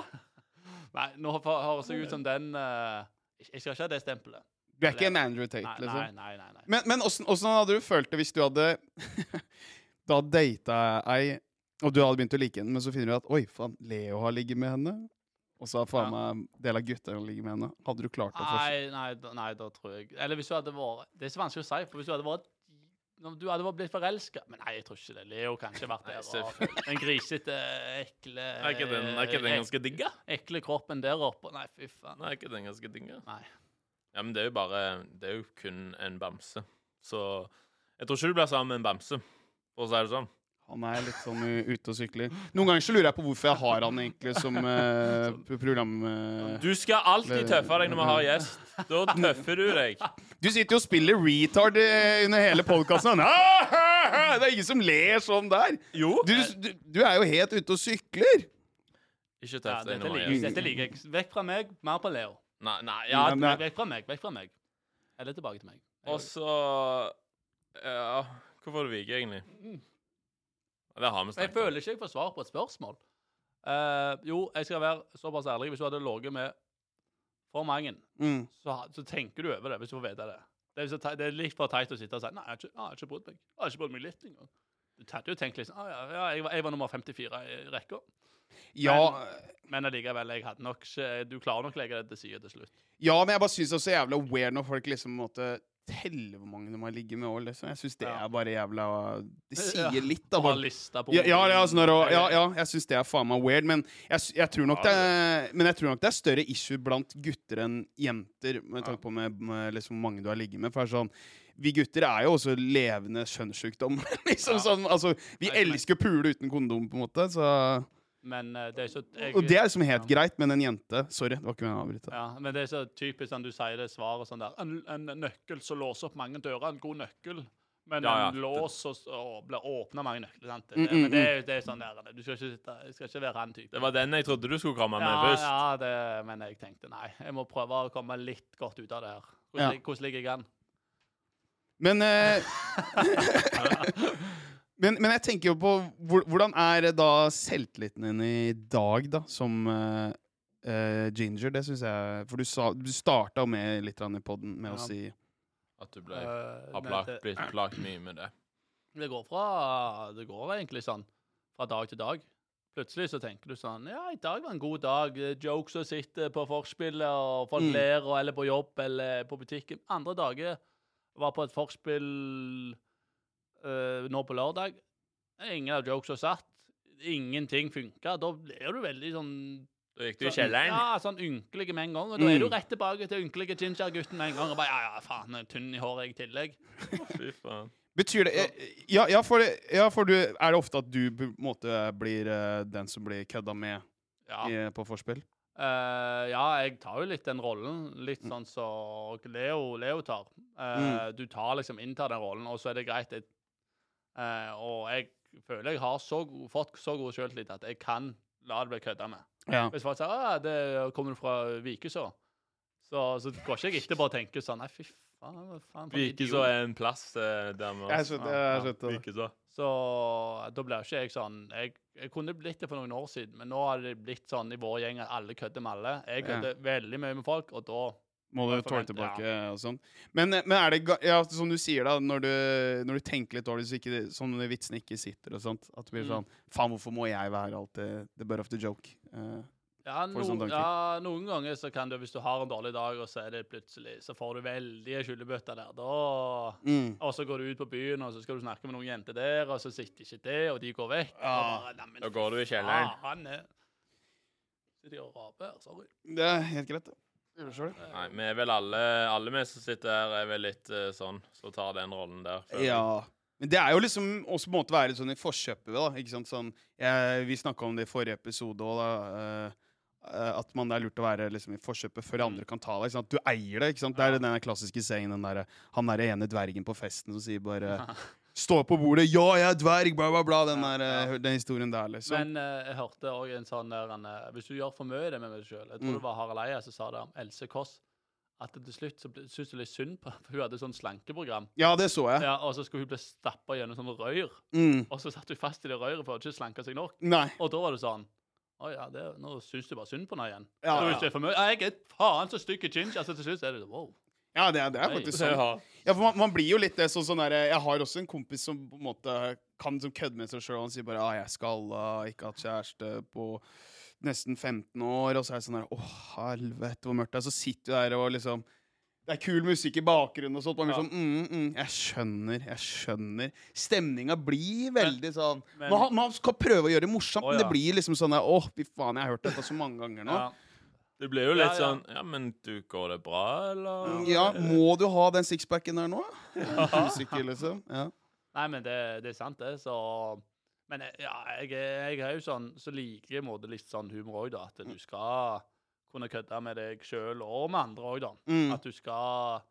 Nei, nå høres jeg ut som den uh, Jeg skal ikke ha det stempelet. Du er ikke en Andrew Tate, Nei, liksom. nei, nei. nei, nei. Men, men åssen hadde du følt det hvis du hadde Da data ei, og du hadde begynt å like henne, men så finner du at Oi, faen, Leo har ligget med henne. Og så har faen meg del av gutta ligget med henne. Hadde du klart det? Nei, nei, nei, da tror jeg Eller hvis du hadde vært Det er så vanskelig å si, for hvis du hadde vært du hadde blitt forelska Men nei, jeg tror ikke det. Leo kan ikke vært der. Og den grisete, ekle Er ikke den, er ikke den ganske digg, da? Ekle kroppen der oppe. Nei, fy faen. Nei, er ikke den ganske digg, da? Nei. Ja, men det er jo bare Det er jo kun en bamse. Så jeg tror ikke du blir sammen med en bamse, for å si det sånn. Han er litt sånn uh, ute og sykler. Noen ganger så lurer jeg på hvorfor jeg har han egentlig som uh, program... uh, Du skal alltid tøffe deg når vi har gjest. Da tøffer du deg. Du sitter jo og spiller retard under hele podkasten. Det er ingen som ler sånn der. Jo. Du, du, du er jo helt ute og sykler. Ikke tøff deg dette, når vi har gjest. dette liker jeg. Vekk fra meg, mer på Leo. Nei, nei, ja, Nei, nei. Vekk fra meg, vekk fra meg. Eller tilbake til meg. Og så Ja, hvorfor du viker egentlig? Det har vi Jeg snakket om. føler ikke jeg får svar på et spørsmål. Eh, jo, jeg skal være såpass ærlig. Hvis du hadde ligget med for mange, Mm. så, ha- så tenker du over det hvis du får vite det. Det er, så det er litt for teit å sitte og si Nei, jeg har ikke, jeg har ikke brydd meg. Jeg har ikke brydd meg litt engang. Du hadde jo tenkt liksom ah, ja, ja, jeg, var, jeg var nummer 54 i rekka. Ja, Men allikevel, jeg hadde nok ikke Du klarer nok å legge det til side til slutt. ja, men jeg bare syns det er så jævla weird når folk liksom måtte telle hvor mange de har ligget med òg, liksom. Jeg syns det er bare jævla Det sier litt, da. Bare. Ja, ja, ja, altså når, ja, Ja, jeg syns det er faen meg weird, men jeg, jeg tror nok det er, Men jeg tror nok det er større issue blant gutter enn jenter, med tanke på med, med liksom hvor mange du har ligget med. For sånn vi gutter er jo også levende kjønnssykdom. liksom Ja. sånn, altså, vi elsker å pule uten kondom, på en måte. Så, Men uh, det er så jeg, og det er liksom helt ja. greit, men en jente Sorry, det var ikke meningen å avbryte. Ja, men det er så typisk sånn du sier det svaret sånn der En, en nøkkel som låser opp mange dører, en god nøkkel. Men Ja, ja. en lås og, og blir åpna mange nøkler. sant? Det, Mm, mm, men det, er- det er sånn der Du skal ikke, sitte, skal ikke være han typen. Det var den jeg trodde du skulle komme med ja, først. ja det, men jeg tenkte nei, jeg må prøve å komme litt godt ut av det her. Hvordan, Ja. hvordan ligger jeg an? Men, eh, men Men jeg tenker jo på Hvordan er da selvtilliten din i dag, da, som uh, uh, ginger? Det syns jeg For du, sa, du starta med litt i poden med å si At du ble, Eh, har plagt, blitt plagt mye med det. Det går fra Det går egentlig sånn fra dag til dag. Plutselig så tenker du sånn Ja, i dag var en god dag. Eh, Jokes å sitter på forspillet, og folk ler, mm. eller på jobb, eller på butikken. Andre dager var på et forspill eh, nå på lørdag. Ingen av jokesa satt. Ingenting funka. Da blir du veldig sånn Da gikk du i sånn- kjelleren. Ja, sånn ynkelig med en gang. Og da er du Mm. rett tilbake til ynkelige ginger-gutten med en gang. Og bare ja, ja, faen, jeg er tynn i håret jeg i tillegg. Fy faen. Betyr det eh, Ja, ja, for, ja, for du, er det ofte at du på en måte blir eh, den som blir kødda med Ja. i, på forspill? Uh, ja, jeg tar jo litt den rollen. Litt Mm. sånn som Leo, Leo tar. Eh, Du tar liksom inntar den rollen, og så er det greit. Jeg, eh, og jeg føler jeg har så god, fått så god selvtillit at jeg kan la det bli kødda med. Ja. Hvis folk sier «Å, det kommer du fra Vikeså, så, så går ikke jeg etterpå og tenker sånn Nei, fy faen. faen Vikeså er en plass eh, der vi Jeg skjønte jeg skjønte det. Vikeså. Så da blir ikke jeg sånn jeg, jeg kunne blitt det for noen år siden, men nå har det blitt sånn i vår gjeng at alle kødder med alle. Jeg Ja. veldig mye med folk, og da Må du tåle tilbake tilbake og sånn. Men, men er det ja, som du sier, da, når du, når du tenker litt dårlig, så ikke det- sånn når vitsene ikke sitter og sånt, at det blir Mm. sånn Faen, hvorfor må jeg være alltid the butt of the joke? Uh, Ja, Får no, tanker? ja, noen ganger så kan du, hvis du har en dårlig dag, og så er det plutselig Så får du veldige skyllebøtter der. Da mm. Og så går du ut på byen, og så skal du snakke med noen jenter der, og så sitter ikke det, og de går vekk. Ja. Og bare, «Nei, men Da går du i kjelleren. Ja, han er Sitter og raper sorry. Det er helt greit, det. Nei, vi er vel alle Alle vi som sitter her, er vel litt uh, sånn Så tar den rollen der. Ja. Men det er jo liksom også på en måte være sånn i forkjøpet, da. Ikke sant? Sånn, jeg, vi snakka om det i forrige episode òg, da. eh, at man det er lurt å være liksom, i forkjøpet før andre kan ta deg. Ikke sant? Du eier det. ikke sant? Det er den klassiske sengen den der, han derre ene dvergen på festen som sier bare Stå på bordet, 'Ja, jeg er dverg', bla, bla, bla. Den, der, eh, ja. den historien der, liksom. Men uh, jeg hørte òg en sånn der en, eh, Hvis du gjør for mye det med deg sjøl Jeg tror Mm. det var Harald Eia som sa det om Else Kåss. At til slutt så syntes jeg litt synd på for Hun hadde sånn slankeprogram. ja, det så jeg. Ja, og så skulle hun bli stappa gjennom sånn røyr. Mm. Og så satt hun fast i det røyret for å ikke slanke seg nok. Nei. Og da var det sånn Å ja, det, nå syns du bare synd på henne igjen. Ja, ja. hvis du er for mye, «Ja, Jeg er faen så stygg i ginger. Altså, til slutt er det wow. Ja, det, er- det er faktisk sånn. Ja. Ja, for man, man blir jo litt det sånn sånn der, Jeg har også en kompis som på en måte kan som kødde med seg sjøl. Han sier bare ah, 'jeg skal uh, ikke hatt kjæreste på nesten 15 år', og så er det sånn der 'Å, helvete, hvor mørkt det er'. Så sitter du der og liksom det er kul musikk i bakgrunnen og sånt. Man blir Ja. sånn, mm, mm, jeg skjønner, jeg skjønner. Stemninga blir veldig sånn men- man, man skal prøve å gjøre det morsomt, Å, men det blir liksom sånn Å, fy faen, jeg har hørt dette så mange ganger nå. Ja. Det blir jo litt Ja, ja. sånn Ja, men du, går det bra, eller? Mm, Ja, må du ha den sixpacken der nå? Usikker, liksom. Ja. Nei, men det, det er sant, det. Så Men jeg- ja, jeg, jeg er jo sånn Så liker jeg i en måte litt sånn humor òg, da. At du skal kunne kødde med deg sjøl og med andre òg, da. Mm. At du skal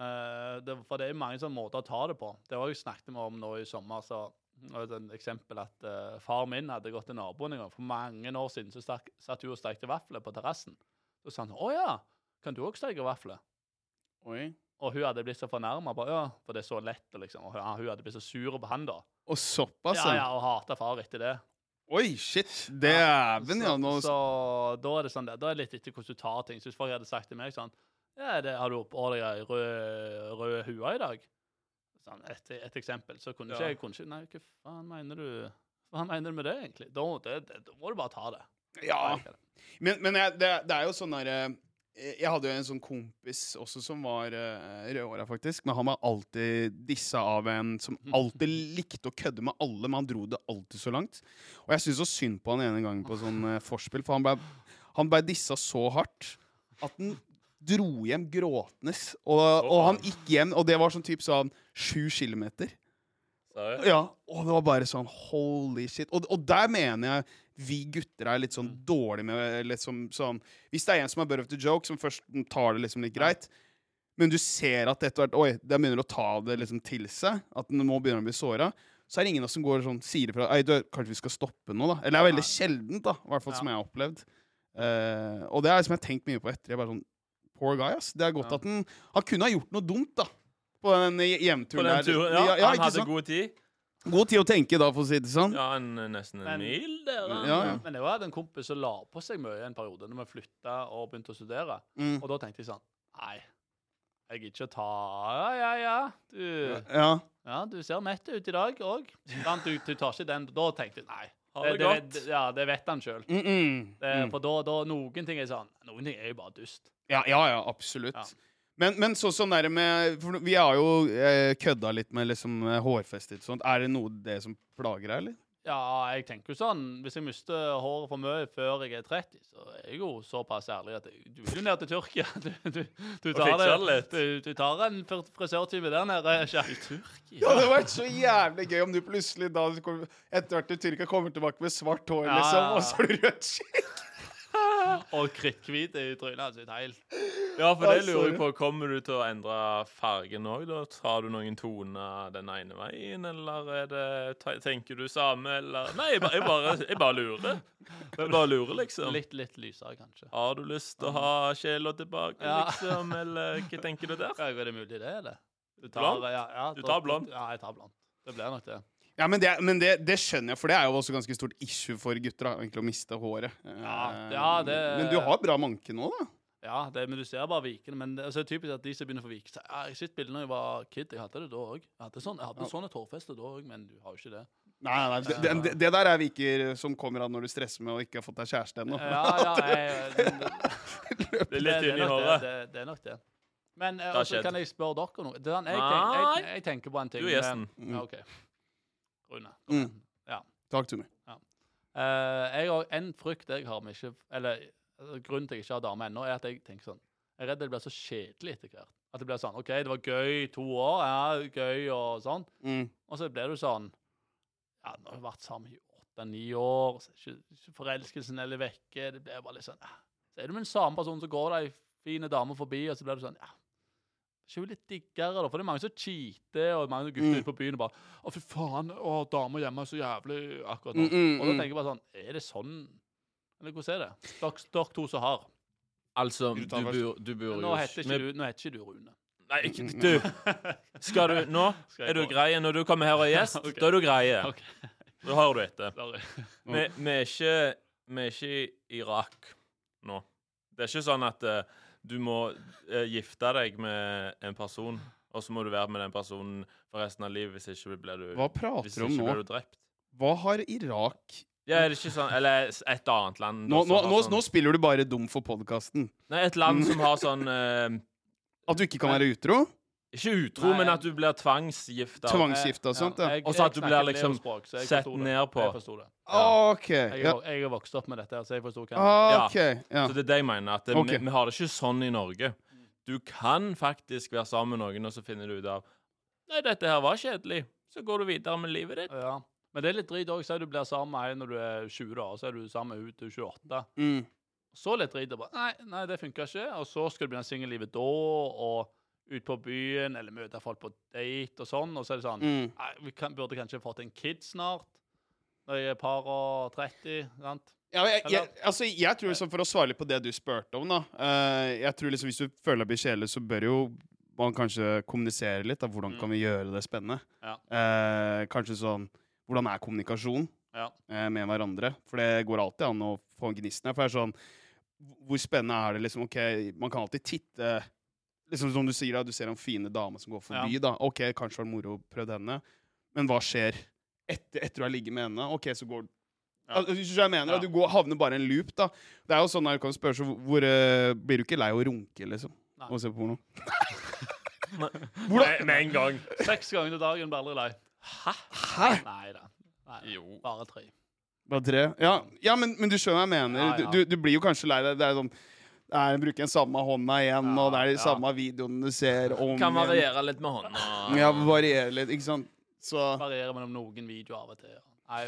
uh, det, For det er mange sånne måter å ta det på. Det har jeg snakket med om nå i sommer. så og et eksempel at uh, Far min hadde gått til naboen en gang. For mange år siden så stak, satt hun og stekte vafler på terrassen. Så sa han 'Å ja, kan du òg steke vafler?' Oi. Og hun hadde blitt så fornærma, ja, for det er så lett. Liksom. Og hun, hun hadde blitt så sur på han da. Og såpass, Ja, ja, og hata far etter det. Oi, shit. Dæven, ja. Nå så, da er det sånn, da er det litt etter hvordan du tar ting. Så hvis folk hadde sagt til meg sånn ja, det, 'Har du på deg ei rød, rød hue i dag?' Sånn, et, et eksempel. Så kunne ikke Ja. jeg kunne ikke, Nei, hva faen mener du Hva mener du med det, egentlig? Da, det, det, da må du bare ta det. Ja. Men, men jeg, det, det er jo sånn derre Jeg hadde jo en sånn kompis også som var uh, rødhåra, faktisk. Men han var alltid dissa av en som alltid likte å kødde med alle, men han dro det alltid så langt. Og jeg syns så synd på han ene gangen på sånn uh, forspill, for han ble, han ble dissa så hardt at han dro hjem gråtende. Og, og han gikk hjem, og det var sånn type sånn sju kilometer. Ja, og det var bare sånn holy shit. Og, og der mener jeg vi gutter er litt sånn dårlige med litt som, sånn Hvis det er en som er butt of the joke, som først tar det liksom litt greit, men du ser at etter hvert Oi, det begynner å ta det liksom til seg, at nå begynner begynne å bli såra, så er det ingen av oss som går sånn sier ifra Ei, du, kanskje vi skal stoppe nå, da? Eller det er veldig sjeldent, da. I hvert fall som jeg har opplevd. Uh, og det er liksom jeg har tenkt mye på etter. Jeg bare sånn Poor guy, ass. Det er godt Ja. at han Han kunne ha gjort noe dumt, da. På den hjemturen den der. turen, ja. han hadde god tid. God tid å tenke, da, for å si det sånn. Ja, en, nesten en Men- mil der. han. Ja, ja. Men jeg hadde en kompis som la på seg mye en periode når vi flytta og begynte å studere. Mm. Og da tenkte jeg sånn Nei, jeg gidder ikke å ta Ja, ja, ja. Du, Ja. ja, du ser mett ut i dag òg. Du, du tar ikke den Da tenkte jeg nei. Det det, det, ja, det vet han sjøl. Mm -mm. Mm. For da, da noen ting er sånn Noen ting er jo bare dust. Ja, ja, ja, absolutt. Ja. Men, men sånn sånn der med For vi har jo eh, kødda litt med liksom eh, hårfestet og sånt. Er det noe det som plager deg, eller? Ja, jeg tenker jo sånn Hvis jeg mister håret for mye før jeg er 30, så er jeg jo såpass ærlig at jeg, du vil jo ned til Tyrkia. Du, du, du, tar, det du, du tar en frisørtime der nede. Kjell. Ja, det hadde vært så jævlig gøy om du plutselig da etter hvert til Tyrkia kommer tilbake med svart hår, Ja, liksom, ja, ja. og så har du rødt skjegg. Og kritthvit i trynet. Altså, det er helt Ja, for det lurer jeg på. Kommer du til å endre fargen òg, da? Tar du noen toner den ene veien, eller er det, tenker du samme, eller Nei, jeg bare, jeg bare, jeg bare lurer. Jeg bare lurer, liksom. litt, litt lysere, kanskje. Har du lyst til å ha sjela tilbake, Ja. liksom, eller hva tenker du der? Ja, er det mulig det eller? Du Blond? Ja, ja, Du tar blond? Ja, jeg tar blond. Det blir nok det. Ja, men, det, men det, det skjønner jeg, for det er jo også ganske stort issue for gutter da, egentlig å miste håret. Ja, Eh, ja, det- Men du har bra manke nå, da. Ja, det, men du ser bare vikene. Men det, altså, det er typisk at de som begynner å få vike seg Jeg har sett bilder da jeg var kid. Jeg hadde det da òg. Jeg hadde sånn, jeg hadde sånn et hårfeste da òg, men du har jo ikke det. Nei, nei, det, det, det der er viker som kommer av når du stresser med å ikke ha fått deg kjæreste ennå. Ja, ja, jeg, det, er litt i håret. Det, er nok det. Men eh, også kan jeg spørre dere noe? Det er sånn, jeg, jeg, jeg tenker på en ting Du er gjesten. Ja, OK. Rune. Mm. Ja. Talk to me. Eh, jeg har En frykt jeg har med ikke Eller eh, grunnen til at jeg ikke har dame ennå, er at jeg tenker sånn Jeg er redd det blir så kjedelig etter hvert. At det blir sånn OK, det var gøy to år, ja, gøy og sånn. Mm. Og så blir du sånn Ja, nå har vi vært sammen i åtte-ni år. Så ikke, ikke forelskelsen eller vekke. Det blir bare litt sånn ja. Så er du med en samme person, så går det ei fin dame forbi, og så blir du sånn ja. Ikke hun litt diggere, da? For det er mange som cheater, og mange gutter Mm. ute på byen og bare 'Å, fy faen, å, damer hjemme er så jævlig akkurat nå.' Mm, mm, og da mm. tenker jeg bare sånn Er det sånn Eller hvordan er det? Dere, to som har. Altså, du du bor, jo Nå jo heter ikke med- du, nå heter ikke du Rune. Nei, ikke du. Skal du Nå Skal er du grei. Når du kommer her og er gjest, okay. da er du greie. Okay. Da hører du etter. Vi, er ikke, vi er ikke i Irak nå. Det er ikke sånn at eh, du må eh, gifte deg med en person, og så må du være med den personen for resten av livet. Hvis ikke blir du, Hva hvis prater du om ikke nå? blir du drept. Hva har Irak Ja, er det ikke sånn Eller et annet land. Nå, som nå, har nå, sånn, nå spiller du bare dum for podkasten. Nei, et land som har sånn eh, At du ikke kan være utro? Ikke utro, Nei, men at du blir tvangsgifta. Tvangsgifta og sånt, ja. Og så at du blir liksom språk, sett ned på. Jeg forsto det. OK. Jeg, Ja. jeg har vokst opp med dette, så jeg forsto hva Ah, OK. Ja. Så det er det jeg mener. At det, okay. vi, vi har det ikke sånn i Norge. Du kan faktisk være sammen med noen, og så finner du ut av Nei, dette her var kjedelig. Så går du videre med livet ditt. Ja. Men det er litt drit òg. Si du blir sammen med en når du er 20, da, og så er du sammen med hun til 28. Mm. Så litt drit. Nei, nei det funka ikke. Og så skal du begynne singellivet da, og ut på byen, eller møte folk på date og sånn. Og så er det sånn Mm. Nei, vi kan, burde kanskje fått en kid snart. Når jeg er par og 30, sant? Ja, jeg, jeg, altså, jeg tror liksom, For å svare litt på det du spurte om, da uh, Jeg tror liksom Hvis du føler deg blir kjedelig, så bør jo man kanskje kommunisere litt. Da, hvordan Mm. kan vi gjøre det spennende? Ja. Uh, kanskje sånn Hvordan er kommunikasjon Ja. uh, med hverandre? For det går alltid an å få gnisten her. For det er sånn Hvor spennende er det liksom OK, man kan alltid titte Liksom Som du sier, da, du ser en fine dame som går forbi. da OK, kanskje var det moro å prøve henne, men hva skjer etter, etter du har ligget med henne? OK, så går Ja. Altså, Hvis du jeg mener, Ja. at du går, havner bare i en loop, da. Det er jo sånn at du kan spørre så hvor uh, Blir du ikke lei av å runke, liksom? Nei. Og se på porno? Med, med en gang. Seks ganger i dagen blir aldri lei. Hæ? Nei da. Jo. Bare tre. Bare tre? Ja, ja men, men du skjønner hva jeg mener. Ja, ja. Du, du, du blir jo kanskje lei deg. Det er sånn det er, bruker den samme hånda igjen, Ja, og det er de ja. samme videoene du ser om Kan variere litt med hånda. Ja, variere litt, ikke sant? Så Variere mellom noen videoer av og til. ja. Nei,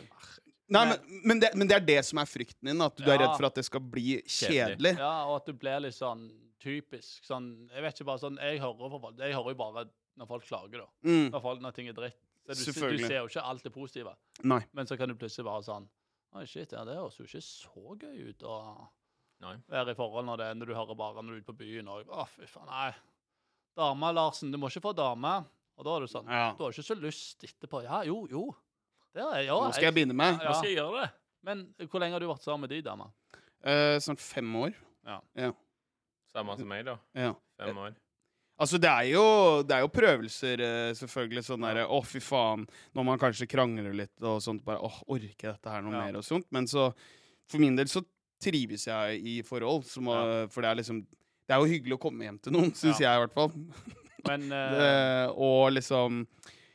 Nei, men, men, det, men det er det som er frykten din, at du er redd for at det skal bli kjedelig. Ja, og at du blir litt sånn typisk sånn Jeg vet ikke, bare sånn Jeg hører på Jeg hører jo bare når folk klager, da. Mm. Når, folk, når ting er dritt. Så du, du ser jo ikke alt det positive. Nei. Men så kan du plutselig bare sånn Oi, shit, ja, det høres jo ikke så gøy ut å Nei. være i forhold når, det, når du hører bare når du er ute på byen og Å, fy faen, nei. Dame, Larsen, du må ikke få dame. Og da er du sånn Ja. Du har ikke så lyst etterpå. Ja, jo, jo. Det er, ja, Nå skal jeg begynne meg. Ja. Hva skal jeg gjøre det? Men hvor lenge har du vært sammen med de dama? Eh, snart fem år. Ja. Samme som meg, da. Ja. Fem år. Altså, det er jo, det er jo prøvelser, eh, selvfølgelig. Sånn derre Å, fy faen. Når man kanskje krangler litt og sånt. Bare åh, orker jeg dette her noe Ja. mer og sånt. Men så, for min del, så trives jeg i forhold. Som, ja. For det er liksom Det er jo hyggelig å komme hjem til noen, syns jeg i hvert fall. Men uh... Det, og liksom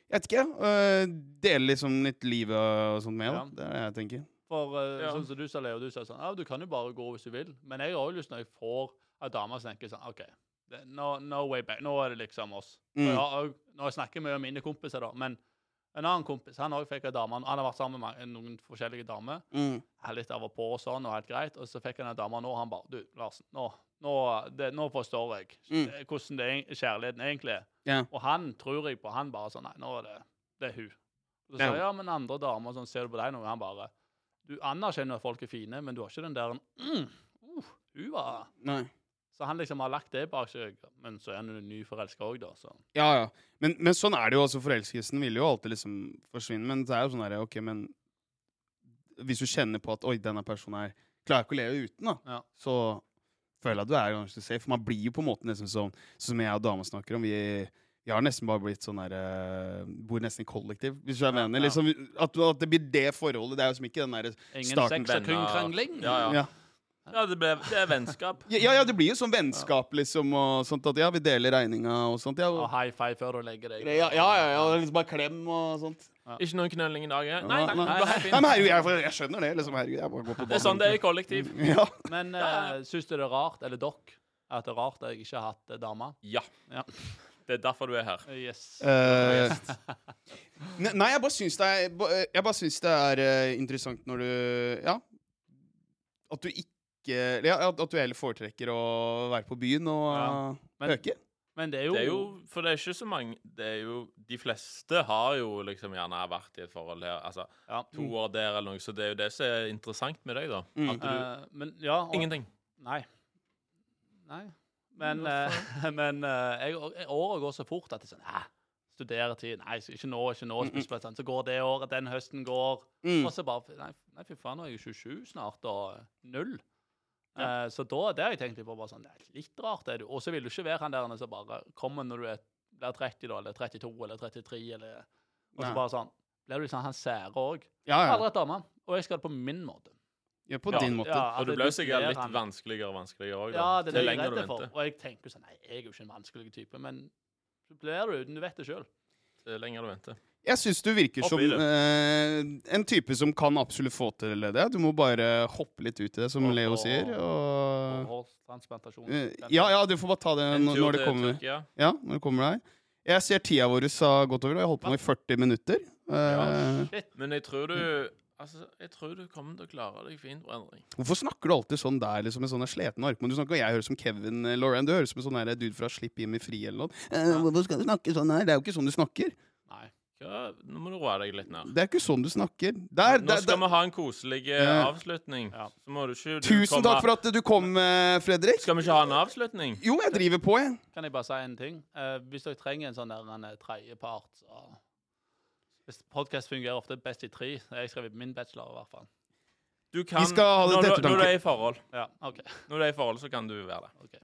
Jeg vet ikke. Uh, dele liksom litt livet og sånt med. Ja. Det er det jeg tenker. For uh, Ja. sånn som du sa, Leo, du sa sånn Ja, du kan jo bare gå hvis du vil. Men jeg har òg lyst når jeg får ei dame som tenker sånn OK, no, no way back. Nå er det liksom oss. Og Mm. Jeg har, når jeg snakker mye om mine kompiser, da, men en annen kompis han også fikk en dame. Han har vært sammen med noen forskjellige damer. Mm. Litt av og på og sånn, og helt greit. Og så fikk han en dame, og nå han bare Du, Larsen, nå, nå, det, nå forstår jeg Mm. hvordan det, kjærligheten egentlig er. Ja. Og han tror jeg på. Han bare sånn Nei, nå er det Det er hun. Og så sier jeg ja, men andre damer sånn, ser du på deg nå? Han bare Du anerkjenner at folk er fine, men du har ikke den der mm, uh, Hun var Nei. Så han liksom har lagt det bak seg. Men så er han jo nyforelska òg, da. Så. Ja, ja. Men, men sånn er det jo også. Forelskelsen vil jo alltid liksom forsvinne. Men det er jo sånn derre OK, men hvis du kjenner på at Oi, denne personen her klarer ikke å leve uten, da, Ja. så føler jeg at du er ganske safe. For man blir jo på en måte nesten sånn som jeg og dama snakker om. Vi, vi har nesten bare blitt sånn derre Bor nesten i kollektiv, hvis du Ja, mener. ja. Liksom, at, at det blir det forholdet. Det er jo som ikke den derre Ingen sex og kun krangling. Ja, ja. Ja. Ja, det, ble, det er vennskap. Ja, ja, det blir jo sånn vennskap, liksom, og sånt at ja, vi deler regninga og sånt. Ja, Og og, high five før du legger deg. ja, ja, ja, ja liksom bare klem og sånt. Ikke noen knølling i dag? ja? Nei, Ja, nei, nei. Nei, fint. men herregud, jeg, jeg skjønner det. liksom, herregud, jeg bare går på Det er sånn det er i kollektiv. Ja. Men Ja, ja. uh, syns du det er rart, eller dere, at det er rart at jeg ikke har hatt eh, dame? Ja. Ja. Det er derfor du er her. Yes. Uh, ne- nei, jeg bare syns det er Jeg bare syns det er uh, interessant når du Ja. At du ikke ja, At du heller foretrekker å være på byen og Ja. eh, Men- øke. Men det er jo, Det er jo, for det er ikke så mange det er jo, De fleste har jo liksom gjerne vært i et forhold her. Altså ja. to år der eller noe, så det er jo det som er interessant med deg, da. Mm. At du uh, Men ja og, Ingenting. Nei. Nei. Men, uh, men uh, jeg, jeg, året går så fort at det er sånn Æh, studeretid. Nei, ikke nå, ikke nå. Mm, mm. Så går det året, den høsten går. Mm. Og så bare Nei, nei fy faen, nå er jeg 27 snart, og null. Eh, så da det har jeg tenkt litt på. bare sånn, Det er litt rart, er du. Og så vil du ikke være han der som bare kommer når du er, blir 30, da, eller 32 eller 33, eller Og så bare sånn Blir du sånn han sære òg? Ja, ja. aldri et dame, og jeg skal det på min måte. ja. På Ja, din måte. ja, Og du det blir jo sikkert litt han- vanskeligere og vanskeligere òg. Ja, det er det jeg er redd for. Og jeg tenker sånn Nei, jeg er jo ikke en vanskelig type, men så blir du uten du vet det sjøl. Det lenger du venter. Jeg syns du virker som eh, en type som kan absolutt få til det. Du må bare hoppe litt ut i det, som Og- Leo sier. Og Hårtransplantasjon. Eh, Ja, ja, du får bare ta det når, når det kommer. Ja, når det kommer der. Jeg ser tida vår har gått over, og jeg har holdt på med i 40 minutter. Eh, Shit. Men jeg tror du Altså, jeg tror du kommer til å klare deg fint, Brendring. hvorfor snakker du alltid sånn der, liksom en sånn sliten arkmann? Du snakker, og jeg høres som Kevin eh, Lauren. Du høres som en sånn dude fra Slipp Jimmy fri eller noe. Eh, hvorfor skal du snakke sånn her? Det er jo ikke sånn du snakker. Nei. Hva? Nå må du roe deg litt ned. Det er ikke sånn du snakker. Der, Nå der, skal der. vi ha en koselig eh, avslutning. Ja. Så må du ikke du Tusen takk for at du kom, eh, Fredrik. Skal vi ikke ha en avslutning? Jo, jeg driver på, jeg. Kan jeg bare si en ting? Eh, hvis dere trenger en sånn der en eh, tredjepart så Hvis Podkast fungerer ofte best i tre. Jeg skrev min bachelor, i hvert fall. Du kan, skal ha det når, til ettertanke. når du er i forhold, Ja, OK. Når du er i forhold, så kan du være det. ok.